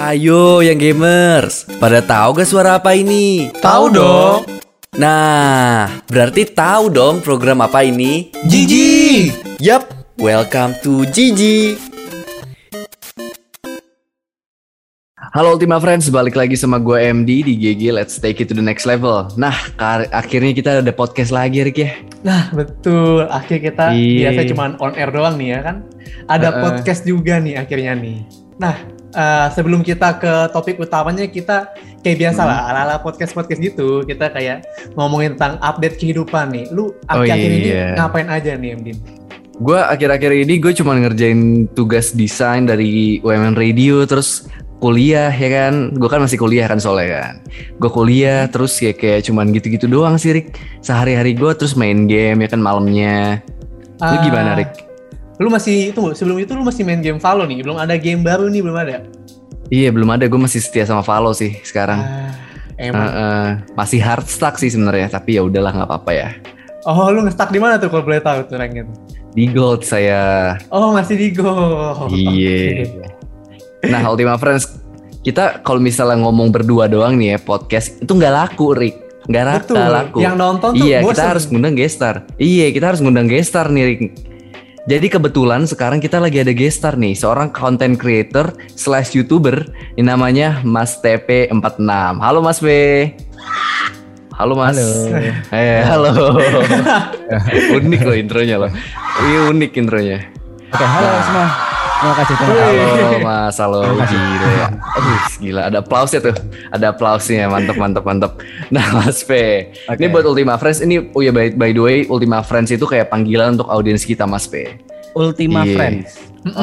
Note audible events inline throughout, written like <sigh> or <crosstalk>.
Hayo yang gamers, pada tahu gak suara apa ini? Tahu dong. Nah, berarti tahu dong program apa ini? Gigi. Yup, welcome to Gigi. Halo Ultima Friends, balik lagi sama gue MD di GG Let's Take It to the Next Level. Nah, akhirnya kita ada podcast lagi, Rick ya. Nah, betul. Akhir kita Iya. biasa cuma on air doang nih ya kan. Ada Heeh. podcast juga nih akhirnya nih. Nah, eh, sebelum kita ke topik utamanya kita kayak biasa lah Hmm. ala-ala podcast-podcast gitu. Kita kayak ngomongin tentang update kehidupan nih. Lu Oh, akhir-akhir ini iya. ngapain aja nih, Mdin? Gue akhir-akhir ini gue cuma ngerjain tugas desain dari UMN Radio terus kuliah ya kan gue kan masih kuliah kan soalnya kan gue kuliah terus ya kayak cuman gitu-gitu doang sih Rick sehari-hari gue terus main game ya kan malamnya lu Ah, gimana Rick? Lu masih tunggu, sebelum itu lu masih main game Valo nih. Belum ada game baru nih, belum ada. Iya belum ada gue masih setia sama Valo sih sekarang Ah, emang. eh, masih hard stuck sih sebenarnya tapi ya udahlah nggak apa-apa ya Oh, lu nge-stuck di mana tuh kalau boleh tahu tuh ranknya? tuh? di gold saya Oh, masih di Go. Iya. Oke. Nah, Ultima Friends, kita kalau misalnya ngomong berdua doang nih ya podcast itu nggak laku, Rick. Nggak rata Betul. laku. Yang nonton tuh iya, bosen. kita harus ngundang gestar. Iya, kita harus ngundang gestar nih, Rick. Jadi kebetulan sekarang kita lagi ada gestar nih, seorang content creator slash youtuber yang namanya Mas TP46. Halo Mas B. Halo Mas. Halo. Eh, <laughs> halo. <laughs> unik loh intronya loh. Ini unik intronya. Oke, halo semua. Terima kasih terima kasih. Halo Mas, halo gila ya. Aduh, gila ada applause ya tuh. Ada applause-nya, mantep mantep mantep. Nah, Mas P. Ini Oke. buat Ultima Friends ini oh ya by, by the way Ultima Friends itu kayak panggilan untuk audiens kita Mas P. Ultima Iya. Friends.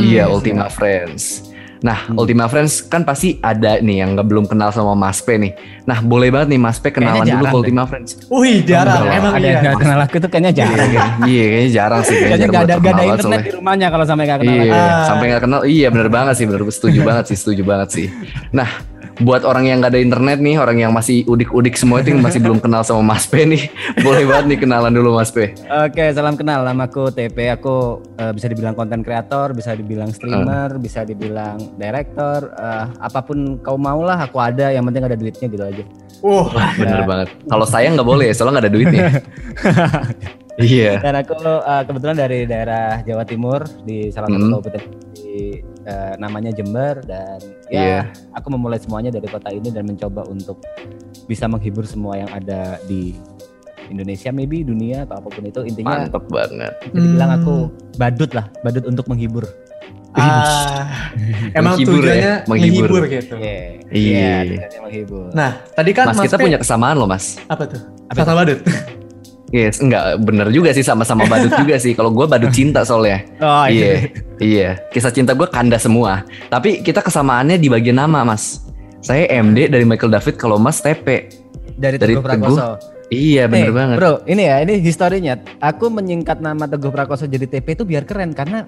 Iya, Ultima Friends. Nah, Hmm. Ultima Friends kan pasti ada nih yang nggak belum kenal sama Mas P nih. Nah, boleh banget nih Mas P kenalan dulu ke Ultima Friends. Wih, jarang. Enggak. Emang Ada iya. kenal aku tuh kayaknya jarang. Iya, iya, kayaknya jarang sih kayaknya, nggak ada nggak ada internet soalnya. di rumahnya kalau sampai nggak kenal. Iya, Ah. sampai nggak kenal. Iya, bener banget sih, bener setuju banget sih, setuju banget sih. Nah, buat orang yang nggak ada internet nih, orang yang masih udik-udik semua itu yang masih belum kenal sama Mas P nih, <laughs> boleh banget nih kenalan dulu Mas P. Oke, salam kenal. Namaku TP. Aku eh, bisa dibilang konten kreator, bisa dibilang streamer, bisa dibilang director, eh, apa pun kau mau lah. Aku ada. Yang penting ada duitnya gitu aja. Wah, Bener banget. Kalau saya nggak boleh, soalnya nggak ada duitnya. <laughs> iya. Dan aku eh, kebetulan dari daerah Jawa Timur di salah satu Hmm. kabupaten di eh, namanya Jember dan ya Iya. aku memulai semuanya dari kota ini dan mencoba untuk bisa menghibur semua yang ada di Indonesia maybe dunia atau apa pun itu intinya Mantep banget. bisa dibilang Hmm. aku badut lah badut untuk menghibur ah, emang Menghibur ya, tujuannya menghibur. menghibur gitu. Iya, Iya. tujuannya menghibur Nah, tadi kan Mas, Mas, kita P- punya kesamaan loh Mas. apa tuh? Apa Kata badut. Yes, enggak bener juga sih sama-sama badut juga sih. Kalau gue badut cinta soalnya. oh Iya, iya. Kisah cinta gue kanda semua. Tapi kita kesamaannya di bagian nama, Mas. Saya MD dari Michael David, kalau Mas TP. dari Dari Teguh Prakoso Iya, bener Eh, banget. Bro, ini ya, ini historinya. Aku menyingkat nama Teguh Prakoso jadi TP itu biar keren karena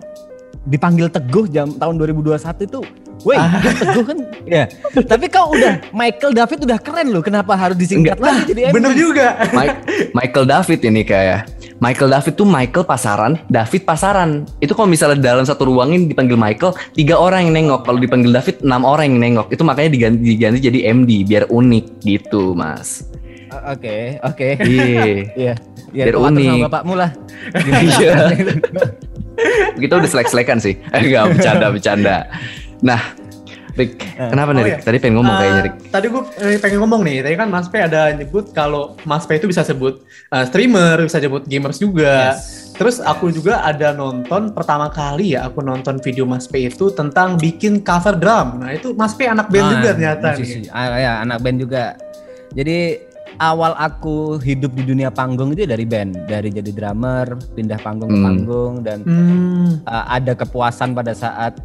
dipanggil Teguh jam tahun 2021 itu, woi, Ah. Teguh kan, <laughs> ya. Tapi kau udah Michael David udah keren loh. Kenapa harus disingkat Enggak. lagi jadi MD? <laughs> Bener juga. <laughs> Mi- Michael David ini kayak Michael David tuh Michael pasaran, David pasaran. Itu kalau misalnya dalam satu ruangin dipanggil Michael, tiga orang yang nengok. Kalau dipanggil David, enam orang yang nengok. Itu makanya diganti, diganti jadi MD biar unik gitu, Mas. Oke, oke. Iya. Iya. Ya, Biar unik. sama bapakmu lah. Iya. Kita udah selek-selekan sih. <laughs> Eh, enggak bercanda, bercanda. Nah, Rick, kenapa nih Oh, Rick? iya. Tadi pengen ngomong Ah, kayaknya Rick. Tadi gue pengen ngomong nih, tadi kan Mas P ada nyebut kalau Mas P itu bisa sebut uh, streamer, bisa sebut gamers juga. Yes. Terus aku juga ada nonton pertama kali ya, aku nonton video Mas P itu tentang bikin cover drum. Nah itu Mas P anak band Ah, juga ternyata musisi. nih. Ah, ya, anak band juga. Jadi awal aku hidup di dunia panggung itu dari band, dari jadi drummer, pindah panggung ke Hmm. panggung dan Hmm, uh, ada kepuasan pada saat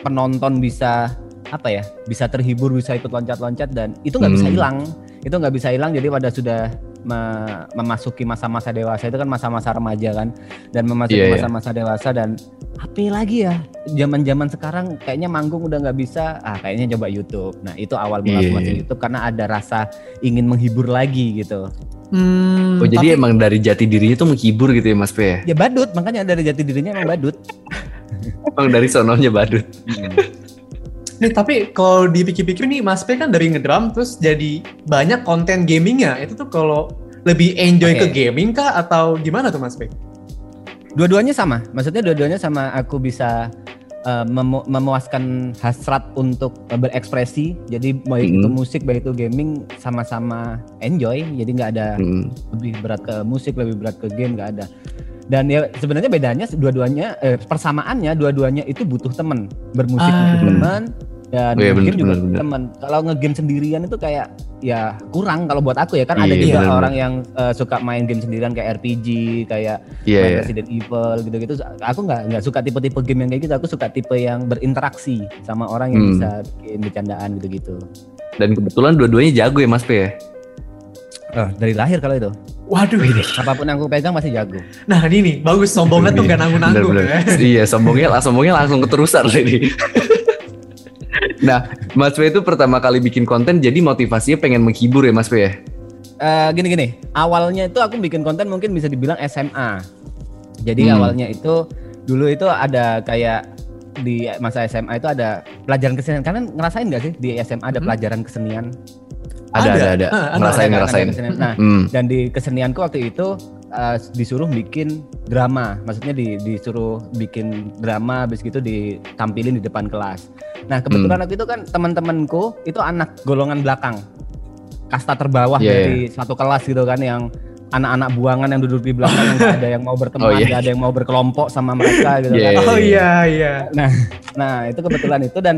penonton bisa apa ya, bisa terhibur, bisa ikut loncat-loncat dan itu nggak bisa Hmm. hilang. Itu nggak bisa hilang. Jadi pada sudah me- memasuki masa-masa dewasa itu kan masa-masa remaja kan, dan memasuki Iya, iya. masa-masa dewasa dan apa lagi ya? Zaman-zaman sekarang kayaknya manggung udah nggak bisa. Ah kayaknya coba YouTube. Nah itu awal mula aku masuk iya. YouTube karena ada rasa ingin menghibur lagi gitu. hmm, Oh jadi tapi- emang dari jati dirinya tuh menghibur gitu ya Mas P ya? Ya badut, makanya dari jati dirinya emang badut. Emang dari sononya badut. Nih tapi kalau dipikir-pikir nih Mas P kan dari ngedrum terus jadi banyak konten gamingnya. Itu tuh kalau lebih enjoy Oke. ke gaming kah atau gimana tuh Mas P? Dua-duanya sama. Maksudnya dua-duanya sama aku bisa uh, memu- memuaskan hasrat untuk uh, berekspresi. Jadi baik Mhm. itu musik, baik itu gaming sama-sama enjoy. Jadi nggak ada Hmm. lebih berat ke musik, lebih berat ke game nggak ada. Dan ya sebenarnya bedanya dua-duanya eh, persamaannya dua-duanya itu butuh temen. Bermusik Ah. butuh teman dan Oh iya, game bener, juga bener, bener. teman. Kalau ngegame sendirian itu kayak ya kurang kalau buat aku ya kan ada Iya, juga bener, orang yang eh, suka main game sendirian kayak RPG, kayak Iya, main iya. Resident Evil gitu-gitu. Aku nggak nggak suka tipe-tipe game yang kayak gitu. Aku suka tipe yang berinteraksi sama orang yang Hmm. bisa bikin bercandaan gitu-gitu. Dan kebetulan dua-duanya jago ya Mas P ya. Oh, dari lahir kalau itu. Waduh. Apa pun yang aku pegang masih jago. Nah ini nih bagus sombongnya tuh gak nanggung-nanggung ya. Iya, sombongnya, sombongnya langsung keterusan tadi. Nah, Mas P itu pertama kali bikin konten jadi motivasinya pengen menghibur ya Mas P ya? Eh, gini-gini, awalnya itu aku bikin konten mungkin bisa dibilang SMA. Jadi Hmm. awalnya itu dulu itu ada kayak di masa SMA itu ada pelajaran kesenian. Kalian ngerasain nggak sih di SMA ada Hmm. pelajaran kesenian? Ada, ada, ada. Ah, ada. ngerasain, Ada ngerasain. ada. Nah, Hmm. dan di kesenianku waktu itu eh, disuruh bikin drama, maksudnya di, disuruh bikin drama, habis gitu ditampilin di depan kelas. Nah kebetulan Hmm. waktu itu kan teman-temanku itu anak golongan belakang, kasta terbawah Iya, dari satu kelas gitu kan yang anak-anak buangan yang duduk di belakang yang ada yang mau berteman, Oh, iya. nggak ada yang mau berkelompok sama mereka gitu Iya, kan. Oh iya iya. Nah itu kebetulan itu dan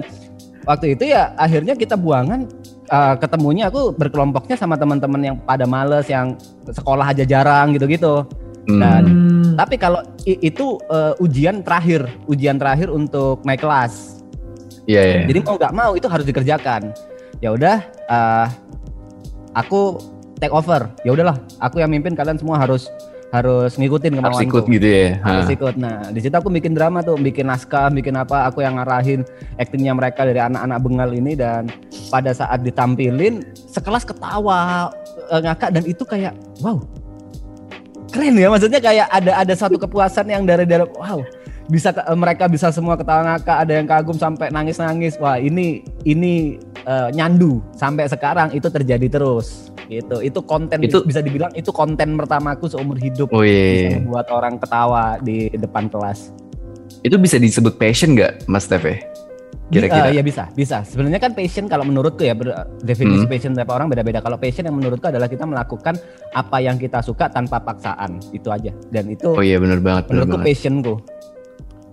waktu itu ya akhirnya kita buangan uh, ketemunya aku berkelompoknya sama teman-teman yang pada males yang sekolah aja jarang gitu-gitu. Hmm. Dan Hmm. tapi kalau itu uh, ujian terakhir, ujian terakhir untuk naik kelas. Iya, iya. Jadi mau nggak mau itu harus dikerjakan. Ya udah, uh, aku take over. Ya udahlah, aku yang mimpin kalian semua harus harus ngikutin Harus kemauanku ikut gitu ya. harus Ha. ikut. Nah, di situ aku bikin drama tuh, bikin naskah, bikin apa, aku yang ngarahin aktingnya mereka dari anak-anak bengal ini dan pada saat ditampilin sekelas ketawa eh, ngakak dan itu kayak wow. Keren ya maksudnya kayak ada ada satu kepuasan yang dari dalam wow bisa eh, mereka bisa semua ketawa ngakak, ada yang kagum sampai nangis-nangis. Wah, ini ini eh, nyandu sampai sekarang itu terjadi terus. Gitu. Itu konten Itu- bisa dibilang itu konten pertamaku seumur hidup Oh iya, bisa iya. membuat orang ketawa di depan kelas. Itu bisa disebut passion nggak Mas Tefe? Kira-kira. Eh, ya bisa, bisa. Sebenarnya kan passion kalau menurutku ya definisi Hmm. passion tiap orang beda-beda. Kalau passion yang menurutku adalah kita melakukan apa yang kita suka tanpa paksaan. Itu aja. Dan itu Oh iya benar banget, menurutku banget. passionku.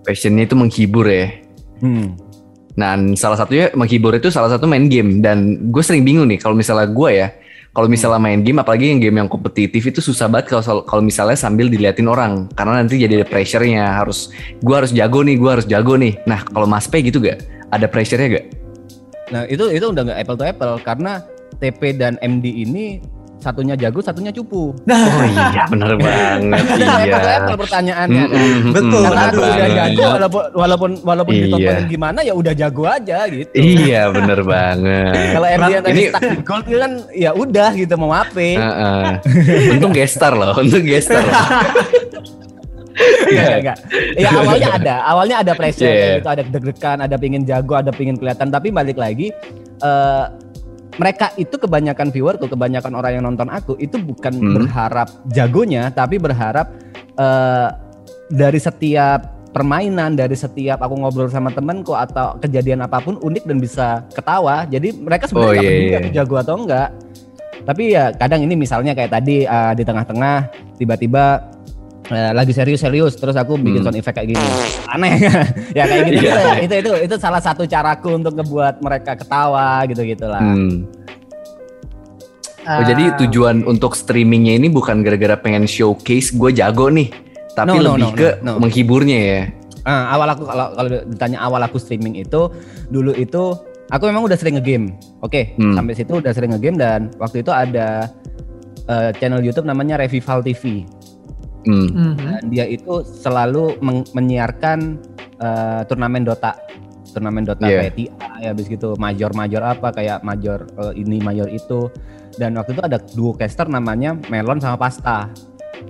Passionnya itu menghibur ya. Hmm. Nah, salah satunya menghibur itu salah satu main game dan gue sering bingung nih kalau misalnya gue ya, kalau misalnya main game apalagi yang game yang kompetitif itu susah banget kalau kalau misalnya sambil diliatin orang karena nanti jadi ada pressure-nya harus gue harus jago nih, gue harus jago nih. Nah, kalau Mas P gitu gak? Ada pressure-nya gak? Nah itu itu udah nggak apple to apple karena TP dan MD ini satunya jago, satunya cupu. Oh iya, benar banget. <laughs> Iya. apple pertanyaannya kan. Mm-mm, Betul. Karena aku udah iya. jago walaupun walaupun walaupun Iya. ditontonin gimana ya udah jago aja gitu. Iya, bener banget. Kalau yang tadi Ini- stuck di gold kan ya udah gitu mau apa? Heeh. <laughs> Untung gestar loh, untung gestar. loh. <laughs> Enggak. Ya awalnya ada, awalnya ada pressure Yeah. gitu, ada deg-degan, ada pingin jago, ada pingin kelihatan. Tapi balik lagi, eh, mereka itu kebanyakan viewer tuh, kebanyakan orang yang nonton aku itu bukan Hmm. berharap jagonya, tapi berharap eh, dari setiap permainan, dari setiap aku ngobrol sama temenku atau kejadian apa pun unik dan bisa ketawa. Jadi mereka sebenarnya Oh, nggak iya, peduli iya. aku jago atau enggak. Tapi ya kadang ini misalnya kayak tadi eh, di tengah-tengah tiba-tiba eh, lagi serius-serius terus aku bikin Hmm. sound effect kayak gini. Aneh. <laughs> ya kayak gitu. Gitu. Itu itu itu salah satu caraku untuk ngebuat mereka ketawa gitu-gitu lah. Hmm. Oh, Ah, jadi tujuan untuk streamingnya ini bukan gara-gara pengen showcase gue jago nih, tapi No, no, lebih no, ke no, no. menghiburnya ya. Ah, awal aku kalau kalau ditanya awal aku streaming itu dulu itu aku memang udah sering ngegame. Oke, Hmm. sampai situ udah sering ngegame dan waktu itu ada eh, channel YouTube namanya Revival TV. Hmm. mhm. Dan dia itu selalu meng- menyiarkan eh, turnamen Dota. Turnamen Dota Iya. kayak TI ya habis gitu, major-major apa kayak major eh, ini, major itu. Dan waktu itu ada duo caster namanya Melon sama Pasta.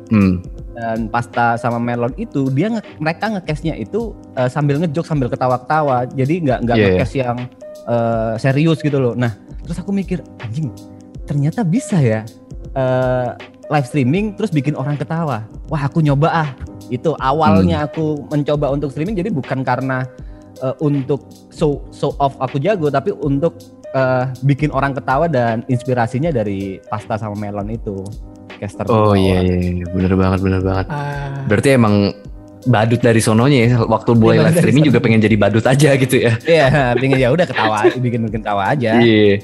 Hmm. Dan Pasta sama Melon itu dia nge- mereka ngecase-nya itu eh, sambil ngejok sambil ketawa-ketawa. Jadi nggak nggak Iya, iya. ngecase yang eh, serius gitu loh. Nah, terus aku mikir anjing ternyata bisa ya eh, live streaming terus bikin orang ketawa. Wah, aku nyoba ah. Itu awalnya aku mencoba untuk streaming jadi bukan karena eh, untuk show show off aku jago tapi untuk eh, bikin orang ketawa dan inspirasinya dari pasta sama melon itu. Caster Oh iya iya iya. bener banget bener banget. Ah. Berarti emang badut dari sononya ya waktu mulai live streaming juga pengen jadi badut aja gitu ya. Iya, pengen ya udah ketawa, <laughs> bikin bikin ketawa aja. Iya.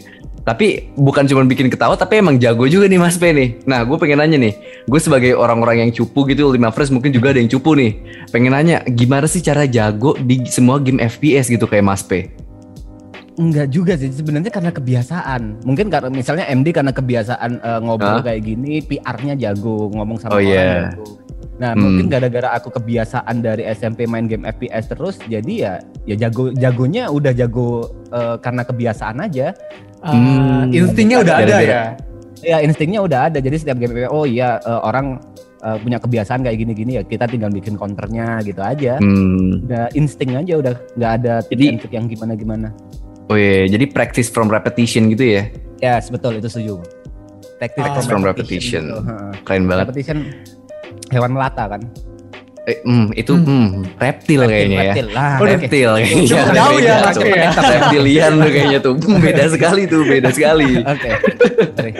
Tapi bukan cuma bikin ketawa tapi emang jago juga nih Mas P nih. Nah gue pengen nanya nih. Gue sebagai orang-orang yang cupu gitu Ultima Fresh mungkin juga ada yang cupu nih. Pengen nanya gimana sih cara jago di semua game FPS gitu kayak Mas P? Enggak juga sih, sebenarnya karena kebiasaan. Mungkin karena misalnya MD karena kebiasaan eh, ngobrol Hah? kayak gini, PR-nya jago, ngomong Oh, sama orang iya. jago. Nah, Hmm. mungkin gara-gara aku kebiasaan dari SMP main game FPS terus, jadi ya ya jago jagonya udah jago eh, karena kebiasaan aja. Hmm. instingnya udah ada Gara-gara. ya. Ya instingnya udah ada. Jadi setiap game oh iya eh, orang eh, punya kebiasaan kayak gini-gini ya kita tinggal bikin counternya gitu aja. Hmm. Udah insting aja udah nggak ada Jadi- yang gimana-gimana. Oh iya, jadi practice from repetition gitu ya. Ya, betul itu setuju. Practice Ah. From repetition. gitu. Heeh. Keren banget. Repetition hewan melata kan? Eh, hmm, itu Hmm. hmm, reptil kayaknya ya. reptil lah. Oke. Reptil kayaknya. Cukup jauh ya, tuh. Ya. Reptilian tuh kayaknya tuh. Hmm, Beda sekali tuh, beda sekali. <laughs> Oke. Sorry.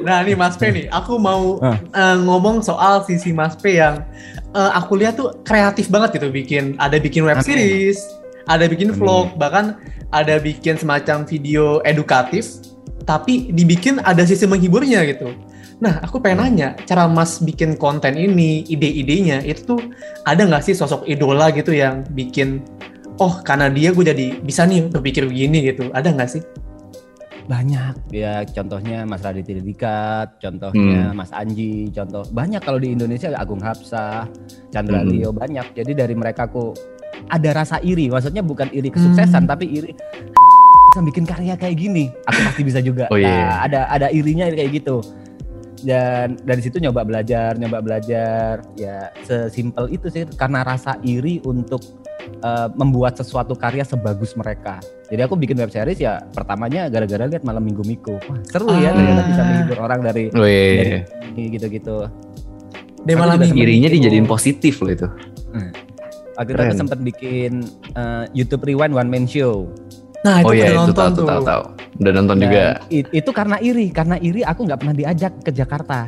Nah nih Mas P nih, aku mau Ah. eh, ngomong soal sisi Mas P yang eh, aku lihat tuh kreatif banget gitu bikin. Ada bikin web Amin. series, ada bikin Amin. vlog, bahkan ada bikin semacam video edukatif, tapi dibikin ada sisi menghiburnya gitu. Nah, aku pengen nanya, cara Mas bikin konten ini, ide-idenya, itu tuh ada nggak sih sosok idola gitu yang bikin, oh karena dia gue jadi bisa nih berpikir begini gitu, ada nggak sih? Banyak ya contohnya Mas Raditya Dikat, contohnya Hmm. Mas Anji, contoh banyak kalau di Indonesia Agung Hapsah, Chandra Hmm. Leo banyak. Jadi dari mereka aku ada rasa iri, maksudnya bukan iri kesuksesan Hmm. tapi iri <laughs> bisa bikin karya kayak gini, aku pasti bisa juga. Oh, iya. Nah, ada ada irinya kayak gitu. Dan dari situ nyoba belajar, nyoba belajar, ya sesimpel itu sih karena rasa iri untuk eh, membuat sesuatu karya sebagus mereka. Jadi aku bikin web series ya pertamanya gara-gara lihat malam minggu Miko. Wah, seru ya Ah. ternyata bisa menghibur orang dari Oh iya. dari ini gitu-gitu. Di Aku malam minggu Irinya itu. dijadiin positif loh itu. Waktu itu aku Keren. sempat bikin eh, YouTube Rewind One Man Show. Nah, itu oh iya, udah itu nonton tahu tuh. tahu tahu. Udah nonton Dan juga. itu karena iri, karena iri aku nggak pernah diajak ke Jakarta.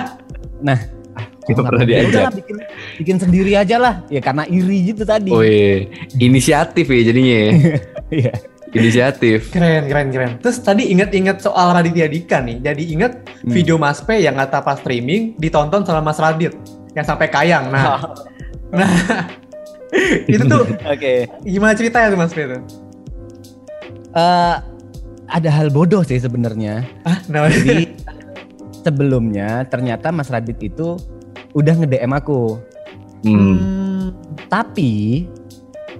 <laughs> nah, ah, Nggak nggak pernah Ya diajak. udahlah, bikin bikin sendiri aja lah. Ya karena iri gitu tadi. Oh iya. Inisiatif ya jadinya. ya. <laughs> Iya. Inisiatif. Keren, keren, keren. Terus tadi inget-inget soal Raditya Dika nih. Jadi inget Hmm. video Mas P yang kata pas streaming ditonton sama Mas Radit yang sampai kayang. Nah, <laughs> nah itu tuh Oke. gimana ceritanya tuh Mas P itu? Eh, ada hal bodoh sih sebenarnya. Ah, nah, Jadi sebelumnya ternyata Mas Radit itu udah nge-DM aku. Hmm. Tapi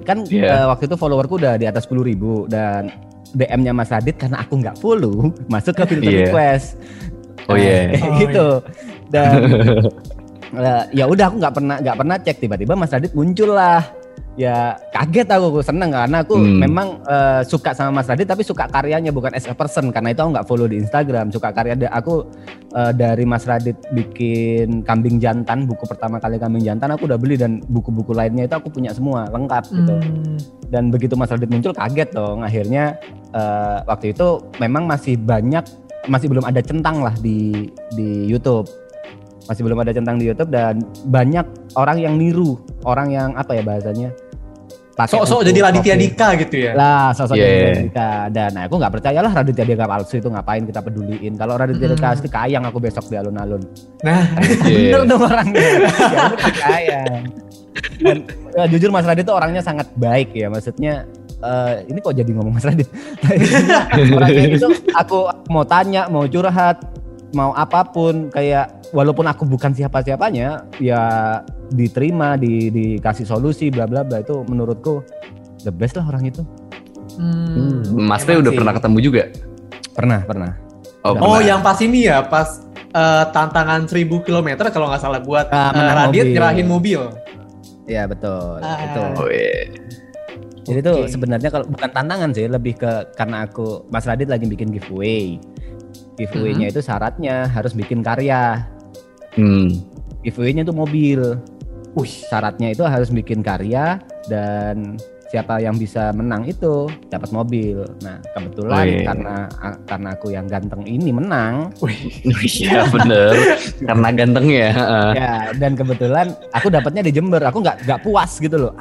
kan Iya. eh, waktu itu followerku udah di atas 10.000 ribu dan DM-nya Mas Radit karena aku nggak follow <laughs> masuk ke filter Iya. request. Oh iya. <laughs> Kayak Oh, gitu. Dan <laughs> eh, ya udah aku nggak pernah nggak pernah cek tiba-tiba Mas Radit muncul lah. Ya kaget aku, aku seneng karena aku Hmm. memang eh, suka sama Mas Radit tapi suka karyanya bukan as a person. Karena itu aku nggak follow di Instagram. Suka karya aku eh, dari Mas Radit bikin kambing jantan buku pertama kali kambing jantan aku udah beli. Dan buku-buku lainnya itu aku punya semua lengkap gitu. Hmm, dan begitu Mas Radit muncul kaget dong. Akhirnya eh, waktu itu memang masih banyak masih belum ada centang lah di di YouTube. Masih belum ada centang di YouTube dan banyak orang yang niru. Orang yang apa ya bahasanya pakai sok-sok jadi Raditya. Dika gitu ya. lah sosok Yeah. Raditya Dika dan nah, aku nggak percaya lah Raditya Dika palsu itu ngapain kita peduliin kalau Raditya Dika Mm. asli kayang aku besok di alun-alun Nah, <laughs> Iya. bener dong orangnya ya udah percaya dan ya, jujur Mas Radit tuh orangnya sangat baik ya maksudnya eh, ini kok jadi ngomong Mas Radit <laughs> orangnya itu aku mau tanya mau curhat mau apa pun kayak walaupun aku bukan siapa-siapanya ya diterima di dikasih solusi bla bla bla itu menurutku the best lah orang itu hmm, Mas P emang udah sih. pernah ketemu juga? pernah pernah Oh, Udah. Oh, pernah. yang pas ini ya, pas eh, tantangan 1000 km kalau nggak salah buat Ah, eh, menang Radit mobil. nyerahin mobil. ya betul Ah. itu Oh iya. Jadi itu Oke. sebenarnya kalau bukan tantangan sih, lebih ke karena aku Mas Radit lagi bikin giveaway. Giveaway-nya itu syaratnya harus bikin karya. Hmm. Giveaway-nya itu mobil. Wih, Syaratnya itu harus bikin karya dan siapa yang bisa menang itu dapat mobil. Nah, kebetulan iya. karena karena aku yang ganteng ini menang, <laughs> Iya bener. Karena ganteng ya. heeh. ya dan kebetulan aku dapatnya di Jember. Aku nggak nggak puas gitu loh.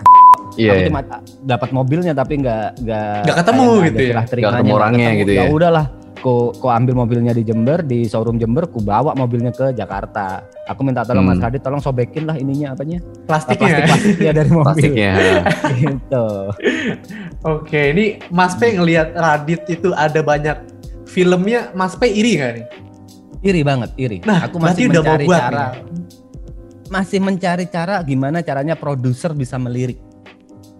Iya. aku cuma dapat mobilnya tapi nggak nggak Nggak ketemu gitu ya? Nggak ketemu orangnya gitu ya? ya udahlah ku ku ambil mobilnya di Jember di showroom Jember ku bawa mobilnya ke Jakarta aku minta tolong Hmm. Mas Radit tolong sobekin lah ininya apanya plastiknya. plastik plastiknya dari mobil Plastiknya. heeh. <laughs> gitu Oke, ini Mas P ngelihat Radit itu ada banyak filmnya, Mas P iri nggak nih? iri banget iri Nah, aku masih udah mencari buat cara masih mencari cara gimana caranya produser bisa melirik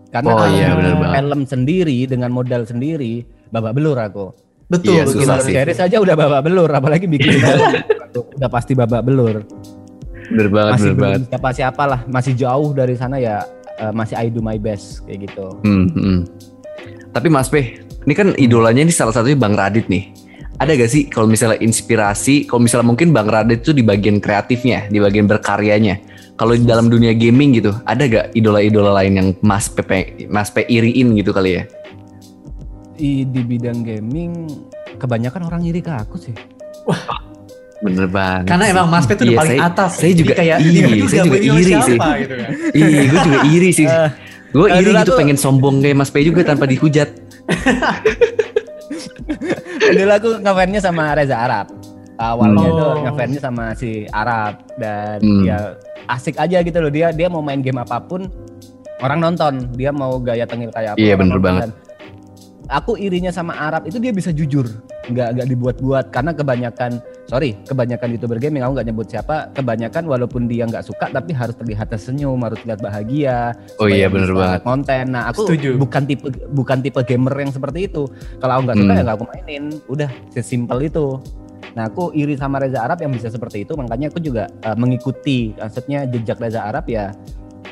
karena Oh iya, banget. film sendiri dengan modal sendiri babak belur aku Betul, Iya, bikin sih. series aja udah babak belur apalagi bikin <laughs> udah pasti babak belur Bener banget, masih bener banget. siapa siapa lah masih jauh dari sana ya eh, masih I do my best kayak gitu Hmm, hmm. Tapi Mas P, ini kan idolanya ini salah satunya Bang Radit nih. Ada gak sih kalau misalnya inspirasi, kalau misalnya mungkin Bang Radit tuh di bagian kreatifnya, di bagian berkaryanya. Kalau di dalam dunia gaming gitu, ada gak idola-idola lain yang Mas P, pe- Mas P iriin gitu kali ya? Di, di bidang gaming kebanyakan orang iri ke aku sih Bener banget. Karena emang Mas P itu udah Iya, paling saya- atas. Saya juga kayak iri, saya juga iri sih. gitu kan. Iya, gue juga iri sih. Eh, Gue eh, iri gitu pengen sombong kayak Mas P juga tanpa dihujat. <laughs> dulu aku ngefansnya sama Reza Arab awalnya Hmm. tuh Oh. ngefansnya sama si Arab dan Hmm. ya asik aja gitu loh dia dia mau main game apa pun orang nonton dia mau gaya tengil kayak apa Iya, bener nonton. banget. Dan aku irinya sama Arab itu dia bisa jujur. Nggak nggak dibuat-buat. Karena kebanyakan sorry kebanyakan youtuber gaming aku nggak nyebut siapa kebanyakan walaupun dia nggak suka tapi harus terlihat tersenyum harus terlihat bahagia Oh iya, bisa banget. konten. Nah aku Setuju. bukan tipe bukan tipe gamer yang seperti itu. Kalau aku nggak suka Hmm. ya nggak aku mainin. Udah sesimpel itu. Nah aku iri sama Reza Arab yang bisa seperti itu. Makanya aku juga eh, mengikuti maksudnya jejak Reza Arab ya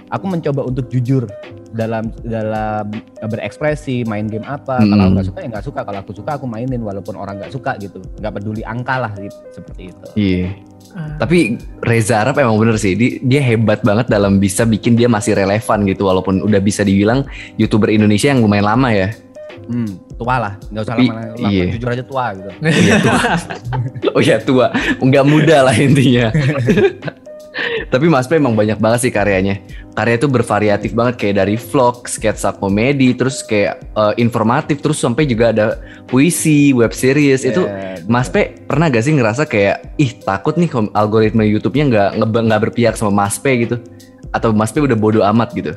aku mencoba untuk jujur dalam dalam berekspresi main game apa Hmm. kalau aku nggak suka ya nggak suka kalau aku suka aku mainin walaupun orang nggak suka gitu nggak peduli angka lah gitu, seperti itu Iya. Ah. Tapi Reza Arab emang bener sih, dia, dia hebat banget dalam bisa bikin dia masih relevan gitu, walaupun udah bisa dibilang youtuber Indonesia yang lumayan lama ya. hmm, tua lah nggak usah Tapi, lama, lama iya. jujur aja tua gitu Oh iya tua, <laughs> oh iya tua, nggak muda lah intinya. <laughs> Tapi Mas P emang banyak banget sih karyanya. Karya itu bervariatif banget kayak dari vlog, sketsa komedi, terus kayak eh, informatif, terus sampai juga ada puisi, web series. Itu Ya, Mas P pernah gak sih ngerasa kayak ih takut nih algoritma YouTube-nya nggak nggak berpihak sama Mas P gitu? Atau Mas P udah bodo amat gitu?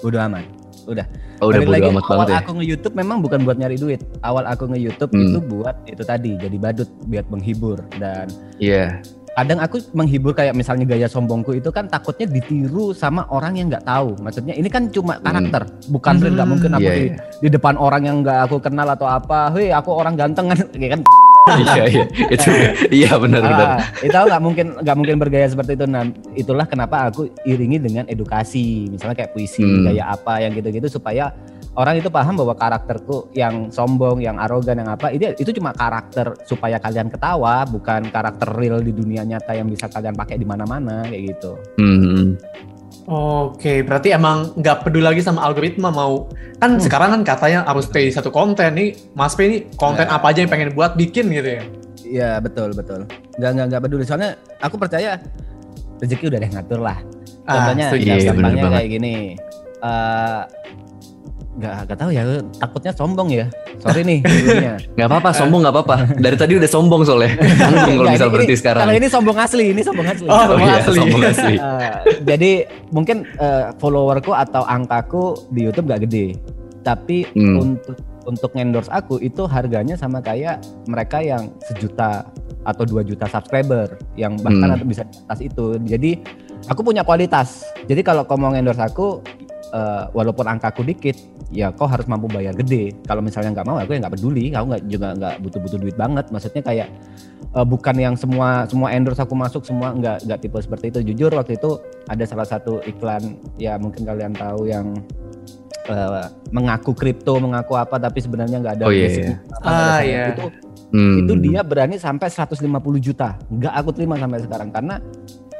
udah aman udah Oh, udah bodo lagi, amat awal banget ya? aku nge-YouTube memang bukan buat nyari duit. Awal aku nge-YouTube Hmm. itu buat itu tadi jadi badut biar menghibur dan Iya. Kadang aku menghibur kayak misalnya gaya sombongku itu kan takutnya ditiru sama orang yang nggak tahu. Maksudnya ini kan cuma karakter, bukan real. Nggak Hmm. mungkin aku Iya, di, iya. di depan orang yang nggak aku kenal atau apa. Hei, aku orang ganteng kan, <laughs> kayak kan. Iya iya. Itu <laughs> iya benar benar. Ah, itu nggak mungkin nggak mungkin bergaya seperti itu. Nah, itulah kenapa aku iringi dengan edukasi, misalnya kayak puisi, Hmm. gaya apa yang gitu-gitu supaya orang itu paham bahwa karakterku yang sombong, yang arogan, yang apa itu itu cuma karakter supaya kalian ketawa, bukan karakter real di dunia nyata yang bisa kalian pakai di mana-mana kayak gitu. Hmm. Oke, berarti emang nggak peduli lagi sama algoritma mau kan Hmm. sekarang kan katanya harus pay satu konten nih, Mas P ini konten Ya. apa aja yang pengen buat bikin gitu ya. Iya betul betul. Nggak nggak nggak peduli soalnya aku percaya rezeki udah ada yang ngatur lah. Ah, Contohnya setuju. Iya, bener gampangnya kayak gini. Eh nggak nggak tahu ya takutnya sombong ya. Sorry nih. <laughs> Nggak apa-apa, sombong nggak apa-apa. <laughs> Dari tadi udah sombong soalnya. <laughs> Tanggung kalau ini- berhenti ini- sekarang. Kalau ini sombong asli, ini sombong asli. Oh, Oh sombong iya, asli. sombong asli. Eh, jadi mungkin eh, followerku atau angkaku di YouTube gak gede, tapi Hmm. untuk untuk endorse aku itu harganya sama kayak mereka yang sejuta atau dua juta subscriber yang bahkan Hmm. atau bisa di atas itu. Jadi aku punya kualitas. Jadi kalau kau mau endorse aku eh, walaupun angkaku dikit, ya kau harus mampu bayar gede. Kalau misalnya nggak mau, aku ya nggak peduli. Aku nggak juga nggak butuh-butuh duit banget. Maksudnya kayak eh, bukan yang semua semua endorse aku masuk semua nggak nggak tipe seperti itu. Jujur waktu itu ada salah satu iklan ya mungkin kalian tahu yang eh, mengaku kripto, mengaku apa tapi sebenarnya nggak ada Oh, iya, iya. Ah, iya. Itu Hmm. itu dia berani sampai 150 juta. Nggak aku terima sampai sekarang karena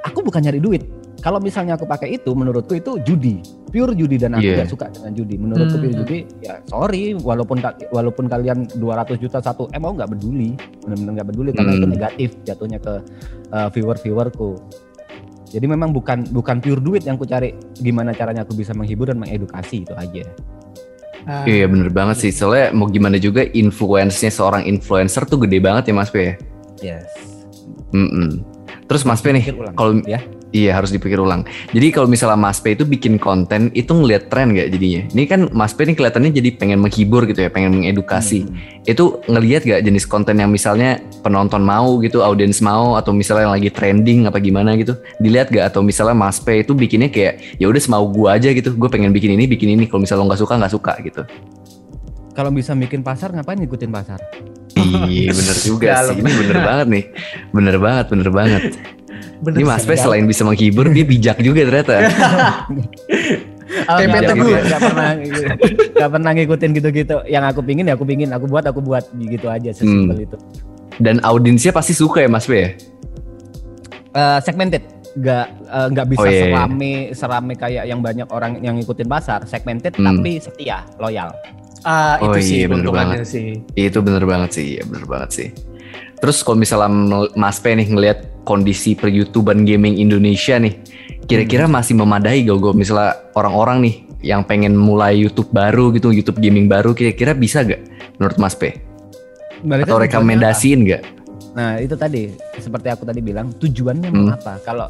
aku bukan nyari duit. Kalau misalnya aku pakai itu, menurutku itu judi, pure judi dan aku Iya. nggak suka dengan judi. Menurutku Hmm. pure judi, ya sorry, walaupun walaupun kalian 200 juta satu, eh mau nggak peduli, benar-benar nggak peduli karena Hmm. itu negatif jatuhnya ke uh, viewer-viewerku. Jadi memang bukan bukan pure duit yang ku cari, gimana caranya aku bisa menghibur dan mengedukasi itu aja. Ah, Iya bener banget sih Soalnya mau gimana juga Influence-nya seorang influencer tuh gede banget ya Mas P ya Yes. Mm-mm. Terus Mas P nih Kalau ya. Iya harus dipikir ulang. Jadi kalau misalnya Mas P itu bikin konten Itu ngeliat tren gak jadinya? Ini kan Mas P nih kelihatannya jadi pengen menghibur gitu ya Pengen mengedukasi. Hmm. Itu ngeliat gak jenis konten yang misalnya Penonton mau gitu Audiens mau Atau misalnya yang lagi trending Apa gimana gitu? Dilihat gak Atau misalnya Mas P itu bikinnya kayak ya udah semau gua aja gitu Gue pengen bikin ini bikin ini Kalau misalnya lo gak suka gak suka gitu. Kalau bisa bikin pasar, ngapain ngikutin pasar? Iya bener juga <laughs> sih. Ini bener banget nih. Bener banget bener banget bener Ini Mas sih. P selain bisa menghibur Dia bijak juga ternyata <laughs> Oh, Tempe nggak, teguh. nggak- nggak pernah nggak pernah ngikutin gitu-gitu. Yang aku pingin ya aku pingin, aku buat aku buat gitu aja sesimpel itu. Dan audiensnya pasti suka ya Mas P ya Eh, segmented, nggak eh, nggak bisa Oh, iya, iya. serame serame kayak yang banyak orang yang ngikutin pasar. Segmented Hmm. tapi setia, loyal. Itu Oh, sih iya, bener keuntungannya sih. Itu bener banget sih, ya bener banget sih. Terus kalau misalnya Mas P nih ngelihat kondisi per YouTubean gaming Indonesia nih, kira-kira masih memadai gak gue misalnya orang-orang nih yang pengen mulai YouTube baru gitu, YouTube gaming baru, kira-kira bisa gak menurut Mas P? Balik Atau rekomendasiin gak? Nah itu tadi seperti aku tadi bilang tujuannya mau Hmm. apa? Kalau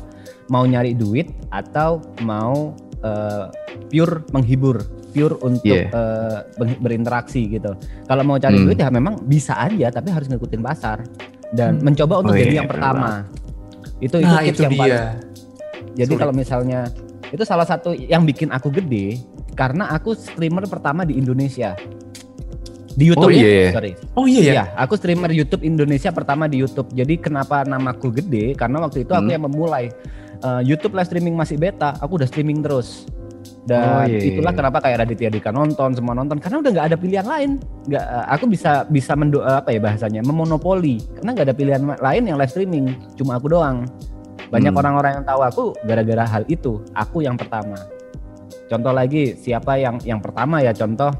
mau nyari duit atau mau eh, pure menghibur, pure untuk Iya. eh, ber- berinteraksi gitu. Kalau mau cari Hmm. duit ya memang bisa aja, tapi harus ngikutin pasar dan Hmm. mencoba untuk Oh, jadi iya, yang bener pertama. Itu itu Nah, tips itu yang dia. paling jadi Sulit. kalau misalnya itu salah satu yang bikin aku gede karena aku streamer pertama di Indonesia. Di YouTube Oh, ya, iya, iya. sorry. Oh iya ya. Iya, aku streamer YouTube Indonesia pertama di YouTube. Jadi kenapa namaku gede? Karena waktu itu aku Hmm. yang memulai Uh, YouTube live streaming masih beta, aku udah streaming terus. Dan Oh, iya, iya, itulah iya. kenapa kayak Raditya Dika nonton, semua nonton karena udah nggak ada pilihan lain. Nggak, uh, aku bisa bisa mendo apa ya bahasanya, memonopoli karena nggak ada pilihan lain yang live streaming, cuma aku doang. Banyak Hmm. orang-orang yang tahu aku gara-gara hal itu. Aku yang pertama. Contoh lagi, siapa yang yang pertama ya contoh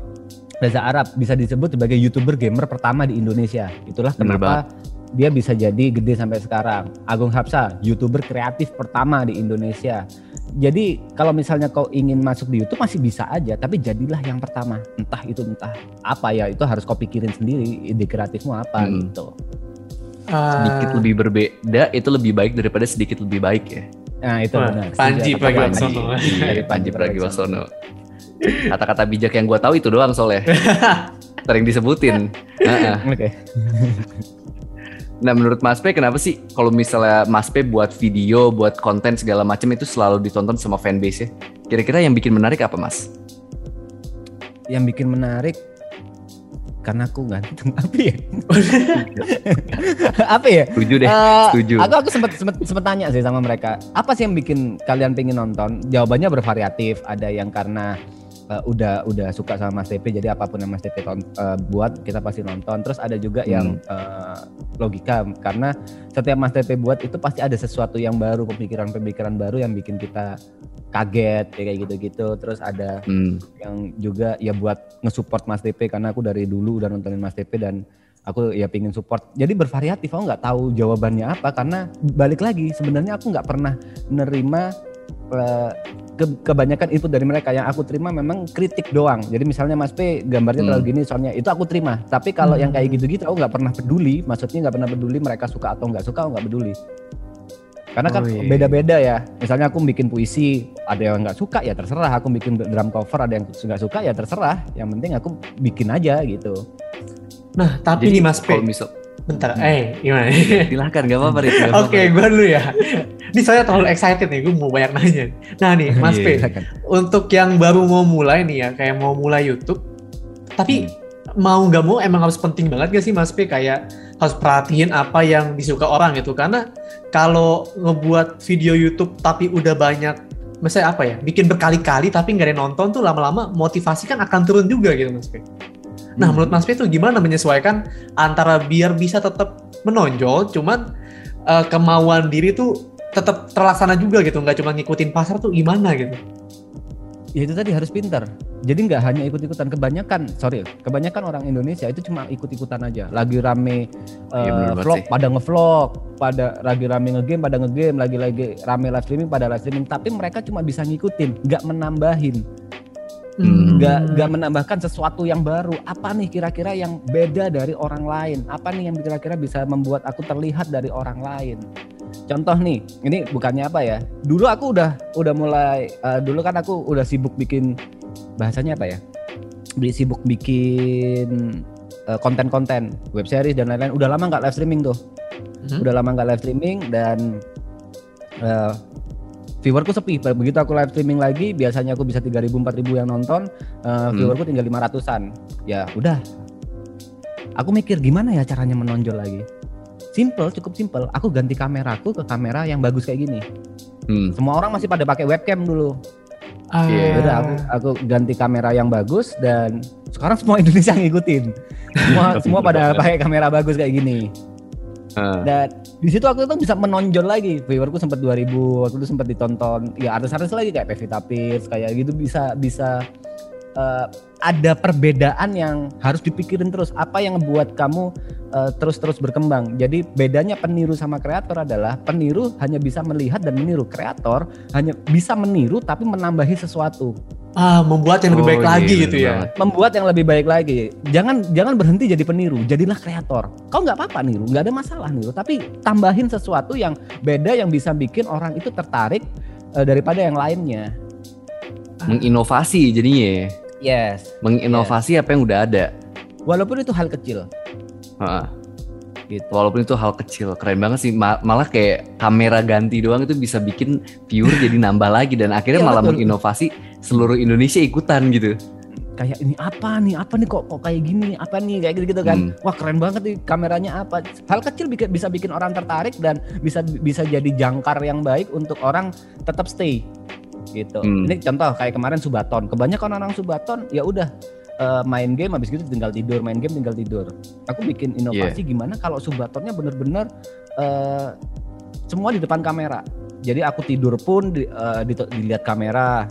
Reza Arab bisa disebut sebagai youtuber gamer pertama di Indonesia. Itulah Bener kenapa dia bisa jadi gede sampai sekarang. Agung Hapsa, youtuber kreatif pertama di Indonesia. Jadi kalau misalnya kau ingin masuk di YouTube masih bisa aja, tapi jadilah yang pertama. Entah itu entah apa ya, itu harus kau pikirin sendiri ide kreatifmu apa Hmm. gitu. Ah, Sedikit lebih berbeda itu lebih baik daripada sedikit lebih baik ya. Nah itu Wah, benar. Panji. Pragiwaksono. Dari Panji Panji Pragiwaksono. Kata-kata bijak yang gue tahu itu doang soalnya. <laughs> Sering disebutin. <laughs> Heeh. Oke. Nah menurut Mas P kenapa sih kalau misalnya Mas P buat video, buat konten segala macam itu selalu ditonton sama fanbase ya? Kira-kira yang bikin menarik apa Mas? Yang bikin menarik karena aku ganteng <laughs> apa ya? <laughs> apa ya? Setuju deh, Eh, setuju. Aku aku sempat sempat sempat tanya sih sama mereka, apa sih yang bikin kalian pengen nonton? Jawabannya bervariatif. Ada yang karena eh, udah udah suka sama Mas TP, jadi apa pun yang Mas TP ton- eh, buat kita pasti nonton. Terus ada juga yang eh, logika karena setiap Mas TP buat itu pasti ada sesuatu yang baru, pemikiran-pemikiran baru yang bikin kita kaget ya kayak gitu-gitu. Terus ada Hmm, yang juga ya buat nge-support Mas TP karena aku dari dulu udah nontonin Mas TP dan aku ya pingin support. Jadi bervariatif, aku nggak tahu jawabannya apa karena balik lagi sebenarnya aku nggak pernah menerima kebanyakan input dari mereka yang aku terima memang kritik doang. Jadi misalnya Mas P gambarnya Hmm. terlalu gini soalnya itu aku terima. Tapi kalau Hmm. yang kayak gitu-gitu aku nggak pernah peduli. Maksudnya nggak pernah peduli mereka suka atau nggak suka aku nggak peduli. Karena kan Oh, iya. beda-beda ya. Misalnya aku bikin puisi, ada yang nggak suka ya terserah. Aku bikin drum cover, ada yang nggak suka ya terserah. Yang penting aku bikin aja gitu. Nah, tapi nih Mas P, kalau misal bentar. Eh, gimana? silahkan gak apa-apa Rit. <laughs> Oke, gue dulu ya. Ini saya terlalu excited nih, gue mau banyak nanya. Nah nih, Mas Iya, P, iya. Untuk yang baru mau mulai nih ya, kayak mau mulai YouTube, tapi mau nggak mau emang harus penting banget gak sih Mas P kayak harus perhatiin apa yang disuka orang gitu karena kalau ngebuat video YouTube tapi udah banyak misalnya apa ya, bikin berkali-kali tapi nggak ada yang nonton tuh lama-lama motivasi kan akan turun juga gitu Mas P. Nah, Hmm. menurut Mas P itu gimana menyesuaikan antara biar bisa tetap menonjol, cuman eh, kemauan diri tuh tetap terlaksana juga gitu, nggak cuma ngikutin pasar tuh gimana gitu? ya itu tadi harus pintar. Jadi nggak hanya ikut-ikutan. Kebanyakan, sorry, kebanyakan orang Indonesia itu cuma ikut-ikutan aja. Lagi rame uh, banget vlog, sih. pada ngevlog, pada lagi rame ngegame, pada ngegame, lagi-lagi rame live streaming, pada live streaming. Tapi mereka cuma bisa ngikutin, nggak menambahin, Hmm. nggak nggak menambahkan sesuatu yang baru. Apa nih kira-kira yang beda dari orang lain? Apa nih yang kira-kira bisa membuat aku terlihat dari orang lain? Contoh nih, ini bukannya apa ya? Dulu aku udah udah mulai eh, dulu kan aku udah sibuk bikin bahasanya apa ya? Beli sibuk bikin eh, konten-konten web series dan lain-lain. Udah lama nggak live streaming tuh. Hmm. Udah lama nggak live streaming dan eh, viewerku sepi. Begitu aku live streaming lagi, biasanya aku bisa 3000 4000 yang nonton, eh, viewerku tinggal 500-an. Ya, udah. Aku mikir gimana ya caranya menonjol lagi. Simple, cukup simple. Aku ganti kameraku ke kamera yang bagus kayak gini. Hmm. Semua orang masih pada pakai webcam dulu. Ah, Iya. Udah aku aku ganti kamera yang bagus dan sekarang semua <laughs> Indonesia ngikutin. Semua semua pada pakai kamera bagus kayak gini. Ah. Dan di situ aku tuh bisa menonjol lagi. Viewerku sempat 2000, waktu itu sempat ditonton. Ya artis-artis lagi kayak Pevita Pierce kayak gitu bisa bisa eh, ada perbedaan yang harus dipikirin terus. Apa yang membuat kamu eh, terus-terus berkembang. Jadi bedanya peniru sama kreator adalah peniru hanya bisa melihat dan meniru. Kreator hanya bisa meniru tapi menambahi sesuatu. ah, membuat yang lebih Oh, baik iya, lagi gitu ya. banget. membuat yang lebih baik lagi. Jangan jangan berhenti jadi peniru, jadilah kreator. Kau nggak apa-apa niru, nggak ada masalah niru, tapi tambahin sesuatu yang beda yang bisa bikin orang itu tertarik eh, daripada yang lainnya. <laughs> Menginovasi jadinya ya. Yes. Menginovasi apa yang udah ada. Walaupun itu hal kecil. Heeh. Gitu. Walaupun itu hal kecil, keren banget sih. Ma- malah kayak kamera ganti doang itu bisa bikin viewer jadi <laughs> nambah lagi dan akhirnya Iya, malah betul. menginovasi seluruh Indonesia ikutan gitu. Kayak ini apa nih? Apa nih kok kok kayak gini? Apa nih kayak gitu-gitu kan? Hmm. Wah keren banget nih kameranya apa? Hal kecil bisa bikin orang tertarik dan bisa bisa jadi jangkar yang baik untuk orang tetap stay gitu. Hmm. Ini contoh kayak kemarin Subaton. Kebanyakan orang Subaton ya udah eh, main game habis gitu tinggal tidur, main game tinggal tidur. Aku bikin inovasi gimana kalau Subatonnya bener-bener eh, semua di depan kamera. Jadi aku tidur pun di, eh, di- dilihat kamera.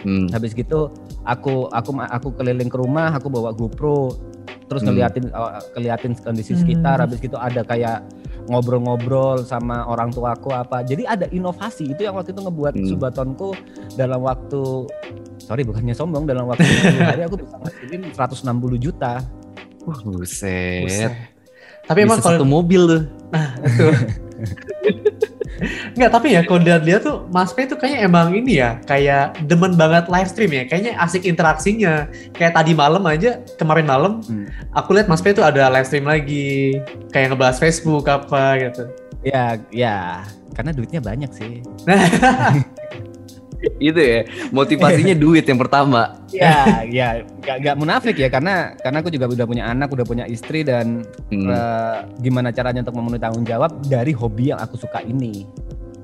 Hmm. Habis gitu aku aku aku keliling ke rumah, aku bawa GoPro terus Hmm. ngeliatin eh, keliatin kondisi Hmm. sekitar. Habis gitu ada kayak ngobrol-ngobrol sama orang tuaku apa. Jadi ada inovasi itu yang waktu itu ngebuat Hmm. Subatonku dalam waktu sorry bukannya sombong dalam waktu 10 <laughs> hari aku bisa ngasilin 160 juta. Wah, buset. Buset. Tapi emang kalau satu mobil tuh. <laughs> Enggak, tapi ya kalau dia tuh Mas P itu kayaknya emang ini ya, kayak demen banget live stream ya. Kayaknya asik interaksinya. Kayak tadi malam aja, kemarin malam Hmm. aku lihat Mas P itu ada live stream lagi, kayak ngebahas Facebook apa gitu. Ya, ya, karena duitnya banyak sih. <laughs> Itu ya. Motivasinya <laughs> duit yang pertama. ya, ya, gak, gak munafik ya karena karena aku juga udah punya anak, udah punya istri dan Hmm. eh, gimana caranya untuk memenuhi tanggung jawab dari hobi yang aku suka ini.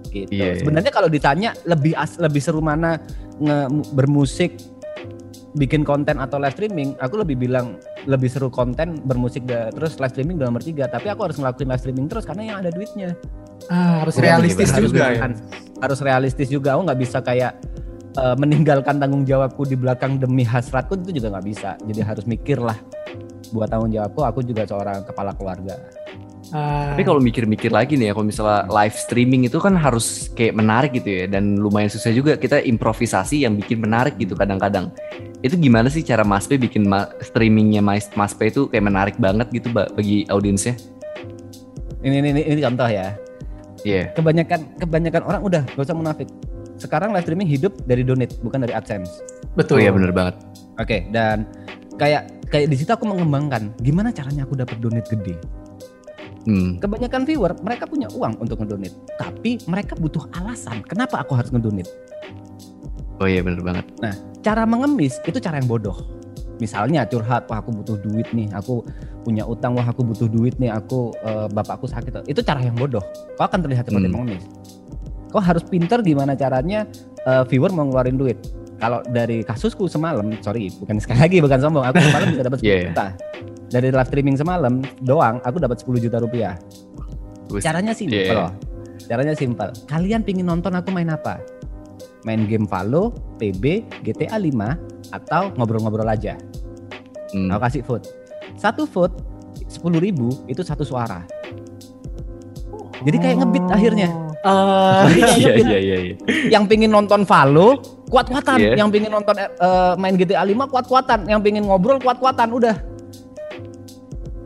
Gitu. Iya, iya. Sebenarnya kalau ditanya lebih as, lebih seru mana nge- bermusik bikin konten atau live streaming, aku lebih bilang lebih seru konten bermusik da- terus live streaming udah nomor tiga. Tapi aku harus ngelakuin live streaming terus karena yang ada duitnya. Ah, harus realistis harus juga ya. harus, realistis juga. Aku nggak bisa kayak eh, meninggalkan tanggung jawabku di belakang demi hasratku itu juga nggak bisa. Jadi harus mikir lah buat tanggung jawabku. Aku juga seorang kepala keluarga. Ah, Tapi kalau mikir-mikir lagi nih ya, kalau misalnya live streaming itu kan harus kayak menarik gitu ya, dan lumayan susah juga kita improvisasi yang bikin menarik gitu kadang-kadang. Itu gimana sih cara Mas P bikin ma- streamingnya Mas, Mas P itu kayak menarik banget gitu ba- bagi audiensnya? Ini ini ini, ini contoh ya. Iya. Kebanyakan kebanyakan orang udah gak usah munafik. Sekarang live streaming hidup dari donate bukan dari AdSense. Oh betul. iya bener banget. Oke, dan kayak kayak di situ aku mengembangkan gimana caranya aku dapat donate gede. Hmm. Kebanyakan viewer mereka punya uang untuk ngedonate, tapi mereka butuh alasan kenapa aku harus ngedonate. Oh iya bener banget. Cara mengemis itu cara yang bodoh. Misalnya curhat, wah aku butuh duit nih, aku punya utang, wah aku butuh duit nih, aku eh, bapakku sakit. Itu cara yang bodoh. Kau akan terlihat seperti Hmm. mengemis. Kau harus pinter gimana caranya eh, viewer mau ngeluarin duit. Kalau dari kasusku semalam, sorry, bukan <laughs> sekali lagi bukan sombong, aku semalam bisa dapat <laughs> 10 Yeah. juta. Dari live streaming semalam doang, aku dapat 10 juta rupiah. Caranya simpel Yeah. loh. Caranya simpel. Kalian pingin nonton aku main apa? Main game Valo, PB, GTA 5, atau ngobrol-ngobrol aja. Hmm. Aku kasih vote. Satu vote 10.000 ribu itu satu suara. Jadi kayak ngebit akhirnya. Ah, Jadi kayak Iya iya iya. iya. Yang pingin nonton Valo kuat-kuatan, Iya. yang pingin nonton eh, main GTA 5 kuat-kuatan, yang pingin ngobrol kuat-kuatan udah.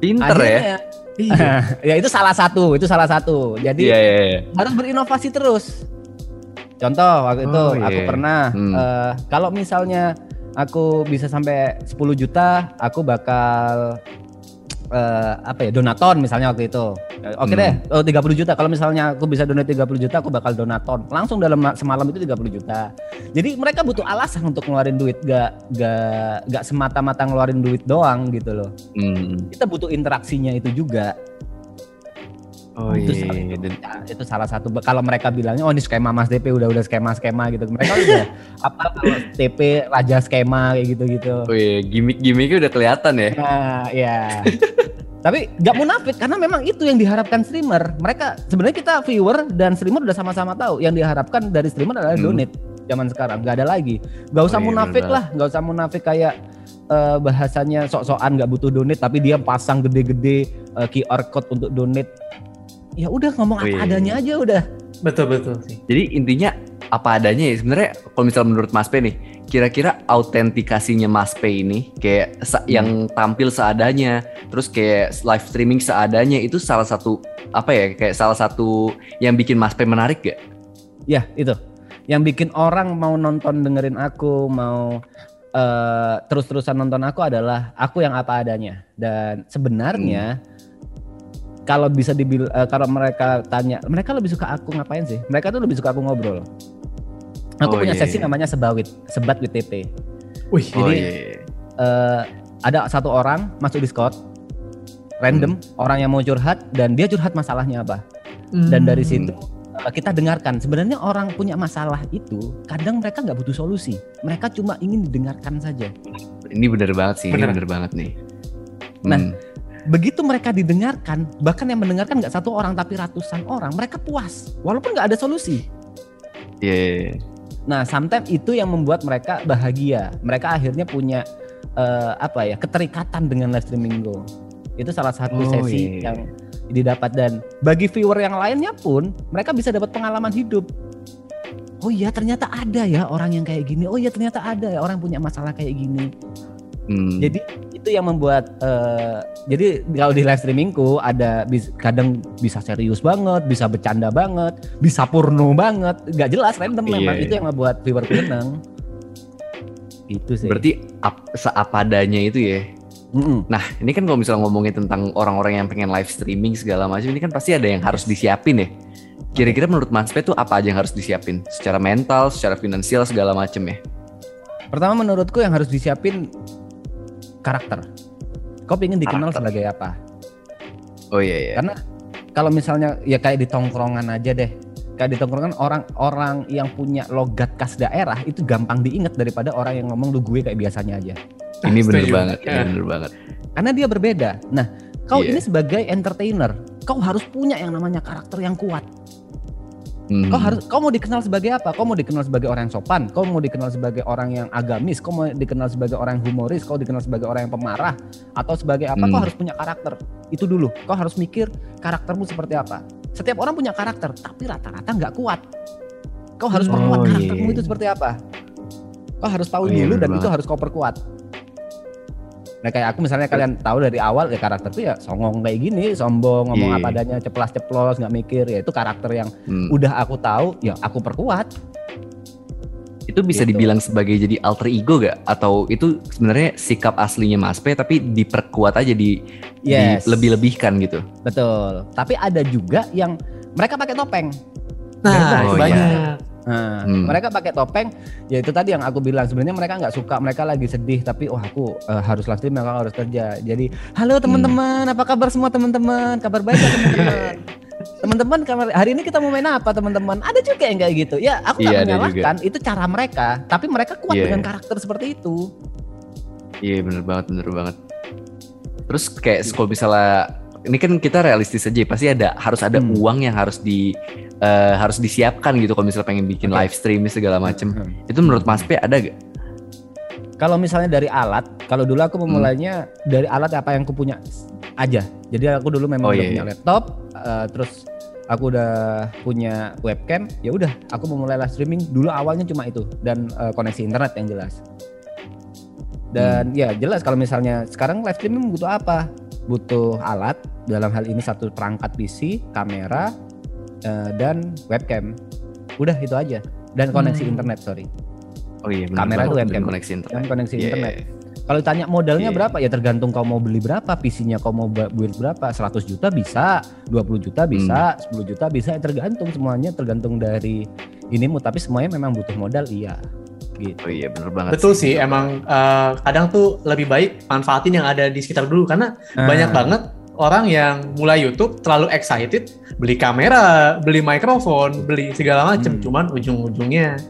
Pinter ya. Akhirnya, iya. <laughs> ya itu salah satu, itu salah satu. Jadi Iya iya iya. harus berinovasi terus. Contoh waktu itu Oh, aku iya. pernah Hmm. eh, kalau misalnya aku bisa sampai 10 juta, aku bakal eh, apa ya donaton misalnya waktu itu. Eh, Oke Hmm. deh, oh 30 juta. Kalau misalnya aku bisa donate 30 juta, aku bakal donaton. Langsung dalam ma- semalam itu 30 juta. Jadi mereka butuh alasan untuk ngeluarin duit, gak gak gak semata-mata ngeluarin duit doang gitu loh. Hmm. Kita butuh interaksinya itu juga. Oh itu, iya. salah, iya. Dan ya, itu salah satu kalau mereka bilangnya oh ini skema Mas DP udah udah skema skema gitu mereka udah <laughs> apa kalau TP raja skema kayak gitu gitu oh iya, gimmick-gimmicknya udah kelihatan ya. nah ya <laughs> tapi nggak munafik karena memang itu yang diharapkan streamer mereka sebenarnya kita viewer dan streamer udah sama-sama tahu yang diharapkan dari streamer adalah Hmm. donate zaman sekarang nggak ada lagi nggak usah Oh iya, munafik bener lah nggak usah munafik kayak eh, bahasanya sok-sokan nggak butuh donate tapi dia pasang gede-gede eh, QR code untuk donate ya udah ngomong apa adanya aja udah. Betul betul sih. Jadi intinya apa adanya ya sebenarnya kalau misalnya menurut Mas P nih kira-kira autentikasinya Mas P ini kayak sa- yang tampil seadanya terus kayak live streaming seadanya itu salah satu apa ya kayak salah satu yang bikin Mas P menarik gak? Ya itu. Yang bikin orang mau nonton dengerin aku mau eh, terus-terusan nonton aku adalah aku yang apa adanya. Dan sebenarnya kalau bisa dibil eh, kalau mereka tanya mereka lebih suka aku ngapain sih mereka tuh lebih suka aku ngobrol aku Oh, punya iya, sesi iya. namanya sebawit sebat with TP Wih, Oh Jadi, iya, iya. Eh, ada satu orang masuk Discord random orang yang mau curhat dan dia curhat masalahnya apa dan dari Hmm. situ uh, kita dengarkan sebenarnya orang punya masalah itu kadang mereka nggak butuh solusi mereka cuma ingin didengarkan saja Ini bener banget sih, Bener. ini bener banget nih. Nah, Hmm. Begitu mereka didengarkan bahkan yang mendengarkan nggak satu orang tapi ratusan orang mereka puas walaupun nggak ada solusi. Iya, iya, iya. nah sometimes itu yang membuat mereka bahagia. Mereka akhirnya punya uh, apa ya keterikatan dengan live streaming go. Itu salah satu Oh, sesi iya. yang didapat. Dan bagi viewer yang lainnya pun mereka bisa dapat pengalaman hidup. Oh iya ternyata ada ya orang yang kayak gini. Oh iya ternyata ada ya orang punya masalah kayak gini Hmm. jadi itu yang membuat eh, jadi kalau di live streamingku ada bis- kadang bisa serius banget bisa bercanda banget bisa porno banget nggak jelas random Iya, memang iya. itu yang membuat viewer seneng itu sih berarti ap, seadanya itu ya. Mm-mm. Nah, ini kan kalau misalnya ngomongin tentang orang-orang yang pengen live streaming segala macam, ini kan pasti ada yang harus disiapin ya. Kira-kira menurut Mas Pe tuh apa aja yang harus disiapin? Secara mental, secara finansial, segala macam ya? pertama menurutku yang harus disiapin karakter kau pengen dikenal Karakter. sebagai apa Oh iya iya. Karena kalau misalnya ya kayak di tongkrongan aja deh. Kayak di tongkrongan orang-orang yang punya logat khas daerah itu gampang diingat daripada orang yang ngomong lu gue kayak biasanya aja. Ini bener Setuju. banget, ini Ya. bener banget. Karena dia berbeda. Nah, kau Iya. ini sebagai entertainer, kau harus punya yang namanya karakter yang kuat. Hmm. Kau harus kau mau dikenal sebagai apa? Kau mau dikenal sebagai orang yang sopan, kau mau dikenal sebagai orang yang agamis, kau mau dikenal sebagai orang yang humoris, kau dikenal sebagai orang yang pemarah atau sebagai apa? Hmm. Kau harus punya karakter. Itu dulu. Kau harus mikir karaktermu seperti apa. Setiap orang punya karakter, tapi rata-rata nggak kuat. Kau harus Oh, perkuat iya. karaktermu itu seperti apa. Kau harus tahu Oh, iya, dulu bener dan itu harus kau perkuat. Nah kayak aku misalnya kalian tahu dari awal ya karakter tuh ya songong kayak gini, sombong, ngomong Iya. apa adanya, ceplas-ceplos, nggak mikir ya itu karakter yang Hmm. udah aku tahu ya aku perkuat Itu bisa Gitu. dibilang sebagai jadi alter ego gak? Atau itu sebenarnya sikap aslinya Mas Pe tapi diperkuat aja di, Yes. lebih-lebihkan gitu. betul tapi ada juga yang mereka pakai topeng Nah, Oh, itu iya. Nah, Hmm. mereka pakai topeng ya itu tadi yang aku bilang sebenarnya mereka nggak suka mereka lagi sedih tapi oh aku eh, harus live stream mereka harus kerja. Jadi halo teman-teman apa kabar semua teman-teman? Kabar baik ya teman-teman? <laughs> Teman-teman kamar- hari ini kita mau main apa teman-teman? Ada juga yang kayak gitu. Ya aku nggak Iya, menyalahkan itu cara mereka tapi mereka kuat Iya. dengan karakter seperti itu. Iya bener banget bener banget. Terus kayak kalau misalnya ini kan kita realistis aja pasti ada harus ada Hmm. uang yang harus di eh, harus disiapkan gitu kalau misalnya pengen bikin Oke. live stream segala macem. Hmm. Itu menurut Mas P ada gak? Kalau misalnya dari alat, kalau dulu Hmm. aku memulainya dari alat apa yang aku punya aja. Jadi aku dulu memang Oh, udah iya, punya iya. laptop, eh, terus aku udah punya webcam. Ya udah, aku memulai live streaming dulu awalnya cuma itu dan eh, koneksi internet yang jelas. Dan Hmm. ya jelas kalau misalnya sekarang live streaming butuh apa? Butuh alat dalam hal ini satu perangkat PC, kamera, eh, dan webcam. Udah itu aja. Dan koneksi Hmm. internet sorry. Oh iya bener Kamera itu webcam. koneksi internet. Dan koneksi Iya, internet. iya. Kalau tanya modalnya Iya. berapa ya tergantung kau mau beli berapa, PC-nya kau mau build berapa, 100 juta bisa, 20 juta bisa, Hmm. 10 juta bisa, ya tergantung semuanya tergantung dari inimu tapi semuanya memang butuh modal iya. Gitu. Oh iya bener banget. Betul sih, emang eh, kadang tuh lebih baik manfaatin yang ada di sekitar dulu karena Nah, banyak banget orang yang mulai YouTube terlalu excited beli kamera, beli mikrofon, beli segala macem, Hmm. cuman ujung-ujungnya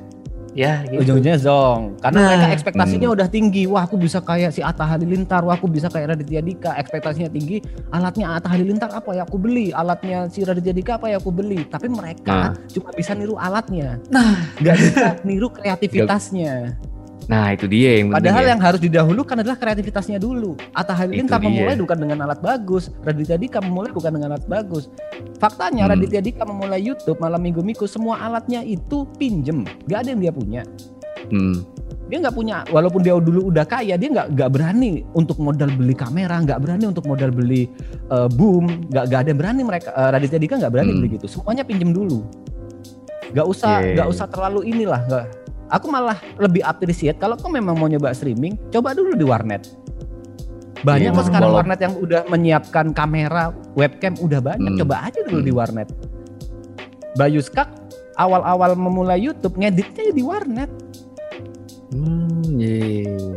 ya gitu. Ujung-ujungnya zong, karena Nah, mereka ekspektasinya hmm. udah tinggi. Wah, aku bisa kayak si Atta Halilintar, wah aku bisa kayak Raditya Dika. Ekspektasinya tinggi, alatnya Atta Halilintar apa ya aku beli, alatnya si Raditya Dika apa ya aku beli. Tapi mereka Nah. cuma bisa niru alatnya, Nah, nggak bisa niru kreativitasnya. <laughs> Nah itu dia yang penting Padahal ya. yang harus didahulukan adalah kreativitasnya dulu. Atta Halilintar memulai bukan dengan alat bagus, Raditya Dika memulai bukan dengan alat bagus. Faktanya Hmm. Raditya Dika memulai YouTube malam minggu minggu semua alatnya itu pinjem, gak ada yang dia punya. Hmm. Dia nggak punya, walaupun dia dulu udah kaya, dia nggak nggak berani untuk modal beli kamera, nggak berani untuk modal beli eh, boom, nggak nggak ada yang berani mereka. eh, Raditya Dika nggak berani Hmm. beli gitu, semuanya pinjem dulu. Nggak usah, Yeah. nggak usah terlalu inilah, nggak. Aku malah lebih appreciate kalau kau memang mau nyoba streaming, coba dulu di warnet. Banyak Iya, kok sekarang warnet yang udah menyiapkan kamera, webcam udah banyak. Hmm. Coba aja dulu Hmm. di warnet. Bayu Skak awal-awal memulai YouTube ngeditnya di warnet. Hmm, iya.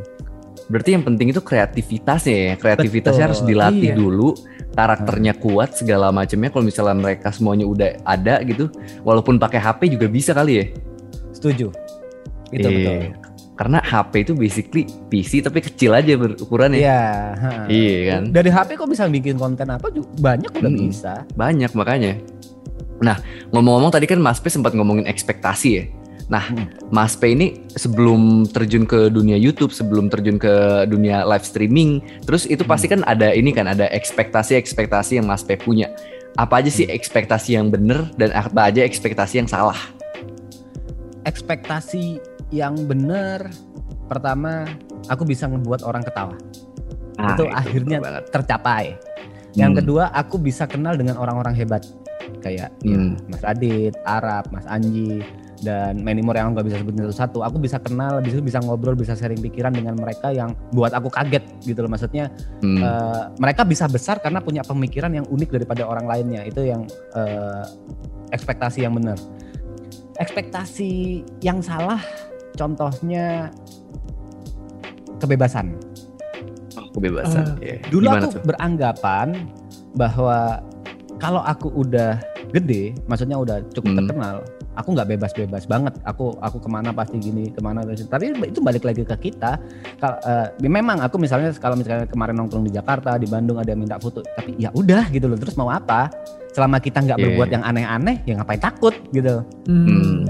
Berarti yang penting itu kreativitasnya ya. Kreativitasnya Betul, harus dilatih iya. dulu. Karakternya kuat segala macamnya. Kalau misalnya mereka semuanya udah ada gitu, walaupun pakai HP juga bisa kali ya. Setuju. Itu Iya. betul. Karena HP itu basically PC tapi kecil aja berukurannya. Iya. Iya kan. Dari HP kok bisa bikin konten apa juga banyak udah Hmm. bisa. Banyak makanya. Nah, ngomong-ngomong tadi kan Mas P sempat ngomongin ekspektasi ya. Nah, Hmm. Mas P ini sebelum terjun ke dunia YouTube, sebelum terjun ke dunia live streaming, terus itu pasti kan ada ini kan ada ekspektasi-ekspektasi yang Mas P punya. Apa aja sih ekspektasi yang bener dan apa aja ekspektasi yang salah? Ekspektasi yang benar pertama aku bisa ngebuat orang ketawa. Nah, itu akhirnya bener banget. tercapai. Yang Hmm. kedua aku bisa kenal dengan orang-orang hebat kayak ya, Hmm. Mas Adit, Arab, Mas Anji dan many more yang nggak bisa sebutin satu-satu. Aku bisa kenal, bisa bisa ngobrol, bisa sharing pikiran dengan mereka yang buat aku kaget gitu loh. Maksudnya Hmm. Eh, mereka bisa besar karena punya pemikiran yang unik daripada orang lainnya itu yang eh, ekspektasi yang benar ekspektasi yang salah contohnya kebebasan kebebasan. Eh, ya. dulu Gimana aku tuh? beranggapan bahwa kalau aku udah gede maksudnya udah cukup Hmm. terkenal aku nggak bebas-bebas banget aku aku ke mana pasti gini ke mana tapi itu balik lagi ke kita Kal- eh, memang aku misalnya kalau misalnya kemarin nongkrong di Jakarta di Bandung ada yang minta foto tapi ya udah gitu loh terus mau apa selama kita nggak Yeah. berbuat yang aneh-aneh ya ngapain takut gitu Hmm.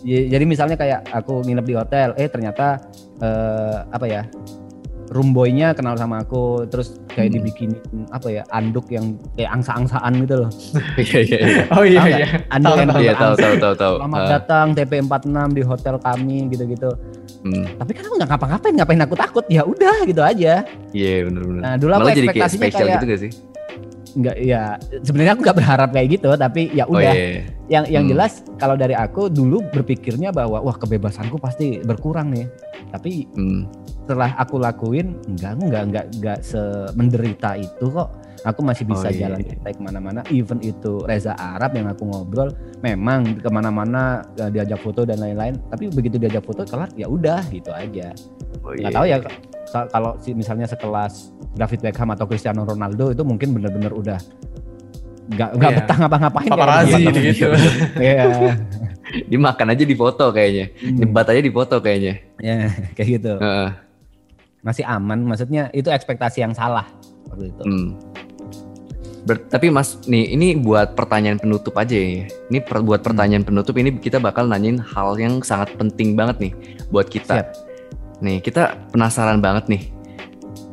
Ya, jadi misalnya kayak aku nginep di hotel, eh ternyata eh, apa ya, room boy-nya kenal sama aku, terus kayak Hmm. dibikin apa ya, anduk yang kayak angsa-angsaan gitu loh. <laughs> Iya iya iya. Oh iya iya. Anduk yang tahu. Iya tahu angsa. tahu tahu tahu. Selamat Ah, datang TP46 di hotel kami gitu-gitu. hmm. Tapi kan aku nggak ngapa-ngapain, ngapain aku takut? Ya udah gitu aja. Iya benar benar. Nah dulu aku Malah jadi kayak ekspektasinya spesial kayak, gitu gak sih? Nggak ya sebenarnya aku nggak berharap kayak gitu, tapi ya Oh udah. iya. iya. Yang yang Hmm. jelas kalau dari aku dulu berpikirnya bahwa wah kebebasanku pasti berkurang nih. Tapi Hmm. Setelah aku lakuin enggak enggak enggak enggak semenderita itu kok aku masih bisa Oh, iya. jalan santai ke mana-mana even itu Reza Arab yang aku ngobrol memang ke mana-mana eh, diajak foto dan lain-lain tapi begitu diajak foto kelar ya udah gitu aja Oh, nggak iya. tahu ya sa- kalau misalnya sekelas David Beckham atau Cristiano Ronaldo itu mungkin benar-benar udah nggak nggak Iya. betah ngapa-ngapain. Paparazi kayak gitu. gitu. Iya. <laughs> Dimakan aja di foto kayaknya. Hmm. Nyebat aja di foto kayaknya. Ya, <laughs> kayak gitu. Heeh. Masih aman, maksudnya itu ekspektasi yang salah waktu itu. Hmm. Ber- tapi Mas, nih ini buat pertanyaan penutup aja ya. Ini per- buat pertanyaan penutup ini kita bakal nanyain hal yang sangat penting banget nih buat kita. Siap. Nih kita penasaran banget nih.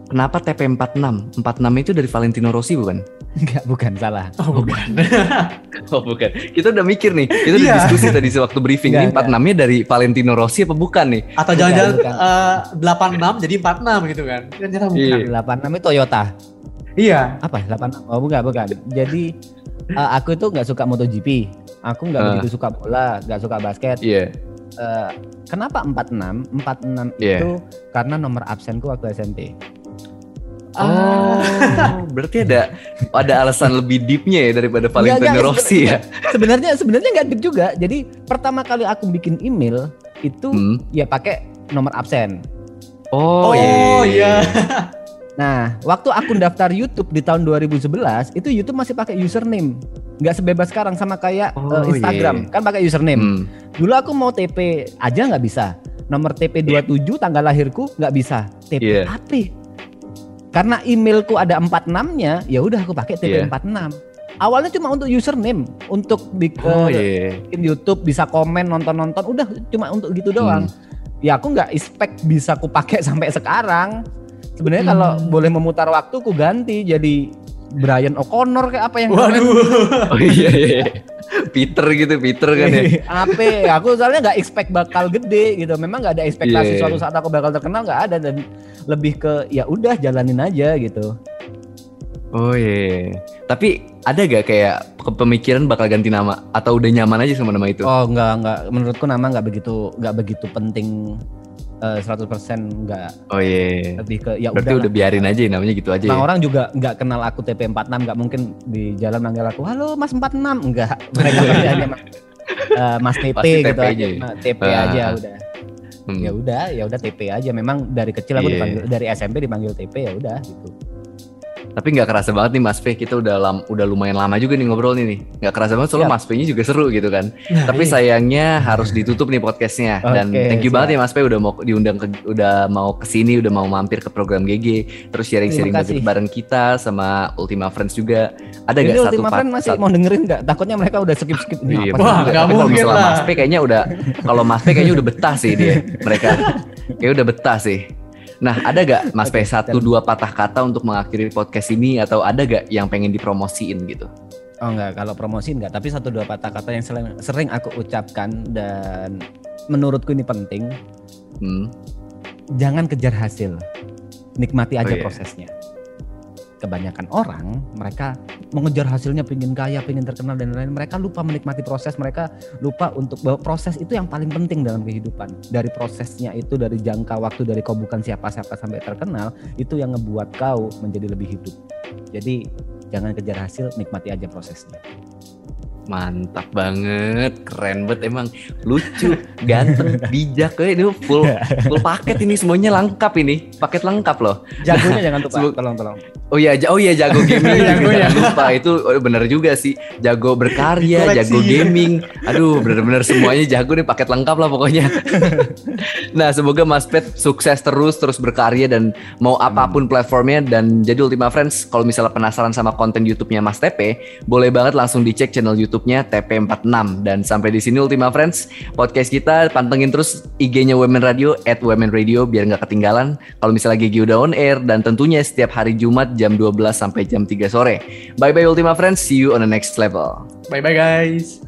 Kenapa TP46? 46 itu dari Valentino Rossi bukan? Enggak, bukan salah. Oh, bukan. <laughs> Oh bukan. Kita udah mikir nih. Kita udah Iya. diskusi tadi sewaktu briefing. Enggak, ini 46-nya dari Valentino Rossi apa bukan nih? Atau jangan-jangan eh, 86 jadi 46 gitu kan. Kan ternyata bukan. Iya. 86 itu Toyota. Iya. Apa? 86. Oh, bukan, bukan. Jadi eh, aku itu nggak suka MotoGP. Aku nggak Ah. begitu suka bola, nggak suka basket. Iya. Eh, kenapa 46? 46 Iya. itu karena nomor absenku waktu SMP. Oh, <laughs> berarti ada ada alasan lebih deepnya ya daripada Valentino enggak, Rossi ya? Sebenarnya sebenarnya nggak deep juga. Jadi pertama kali aku bikin email itu Hmm. ya pakai nomor absen. Oh, Oh, iya. Nah, waktu aku daftar YouTube di tahun 2011, itu YouTube masih pakai username. Nggak sebebas sekarang sama kayak Oh, eh, Instagram, kan pakai username. Hmm. Dulu aku mau TP aja nggak bisa. Nomor TP 27 tanggal lahirku nggak bisa. TP Iya. apa? Karena emailku ada 46-nya, ya udah aku pakai TP Iya. 46. Awalnya cuma untuk username, untuk bik- Oh eh, iya. bikin YouTube bisa komen nonton-nonton, udah cuma untuk gitu doang. Hmm. Ya aku nggak expect bisa aku pakai <laughs> sampai sekarang. Sebenarnya Hmm. kalau boleh memutar waktu, ku ganti jadi Brian O'Connor kayak apa yang. Waduh. <laughs> Oh iya iya. Peter gitu, Peter kan ya. <laughs> Ape, aku soalnya nggak expect bakal gede gitu. Memang nggak ada ekspektasi Iya. suatu saat aku bakal terkenal nggak ada dan lebih ke ya udah jalanin aja gitu. Oh iya. Tapi ada gak kayak pemikiran bakal ganti nama atau udah nyaman aja sama nama itu? Oh nggak nggak menurutku nama nggak begitu nggak begitu penting eh, 100% nggak Oh iya. lebih ke ya Berarti udah. udah biarin aja namanya gitu aja. Bang ya? orang juga nggak kenal aku TP46 nggak mungkin di jalan manggil aku halo Mas 46 enggak <laughs> mereka pasti hanya eh, Mas TP Pasti gitu TP aja, aja ya? Nah, TP Ah. aja udah Hmm. ya udah ya udah TP aja memang dari kecil aku Iya. dipanggil dari SMP dipanggil TP ya udah gitu Tapi nggak kerasa banget nih Mas P, kita udah lam, udah lumayan lama juga nih ngobrol nih nih. Nggak kerasa banget soalnya Siap. Mas P-nya juga seru gitu kan. Nah, Tapi iya. sayangnya harus ditutup nih podcastnya. Dan Oke, thank you siap. banget ya Mas P udah mau diundang ke, udah mau ke sini, udah mau mampir ke program GG, terus sharing-sharing kasih. bareng kita sama Ultima Friends juga. Ada Ini gak satu Ultima part- Friend masih satu- mau dengerin nggak? Takutnya mereka udah skip skip Iya, Wah, nggak mungkin lah. Mas P kayaknya udah kalau Mas P kayaknya udah betah sih dia. Mereka kayak udah betah sih. Nah, ada gak Mas P Oke, satu dua patah kata untuk mengakhiri podcast ini atau ada gak yang pengen dipromosiin gitu? Oh enggak, kalau promosi enggak, tapi satu dua patah kata yang sering, sering aku ucapkan dan menurutku ini penting, Hmm. jangan kejar hasil. Nikmati aja Oh, iya. prosesnya. Kebanyakan orang mereka mengejar hasilnya pengen kaya, pengen terkenal dan lain-lain. Mereka lupa menikmati proses, mereka lupa untuk bahwa proses itu yang paling penting dalam kehidupan. Dari prosesnya itu dari jangka waktu dari kau bukan siapa-siapa sampai terkenal, itu yang ngebuat kau menjadi lebih hidup. Jadi jangan kejar hasil, nikmati aja prosesnya. Mantap banget, keren banget emang lucu, ganteng, <laughs> bijak eh, ini full full paket ini semuanya lengkap ini, paket lengkap loh. Jagonya jangan lupa, tolong tolong. Oh iya, oh iya jago <laughs> gaming Jago ya. lupa itu oh, bener juga sih, jago berkarya, Koleksi. jago gaming, aduh bener-bener semuanya jago nih paket lengkap lah pokoknya. <laughs> nah semoga Mas Pet sukses terus terus berkarya dan mau apa pun platformnya dan jadi Ultima Friends kalau misalnya penasaran sama konten YouTube-nya Mas TP, boleh banget langsung dicek channel YouTube-nya TP46 dan sampai di sini Ultima Friends podcast kita pantengin terus IG-nya Women Radio at Women Radio biar nggak ketinggalan kalau misalnya GG udah on air dan tentunya setiap hari Jumat jam 12 sampai jam 3 sore. Bye bye Ultima Friends, see you on the next level. Bye bye guys.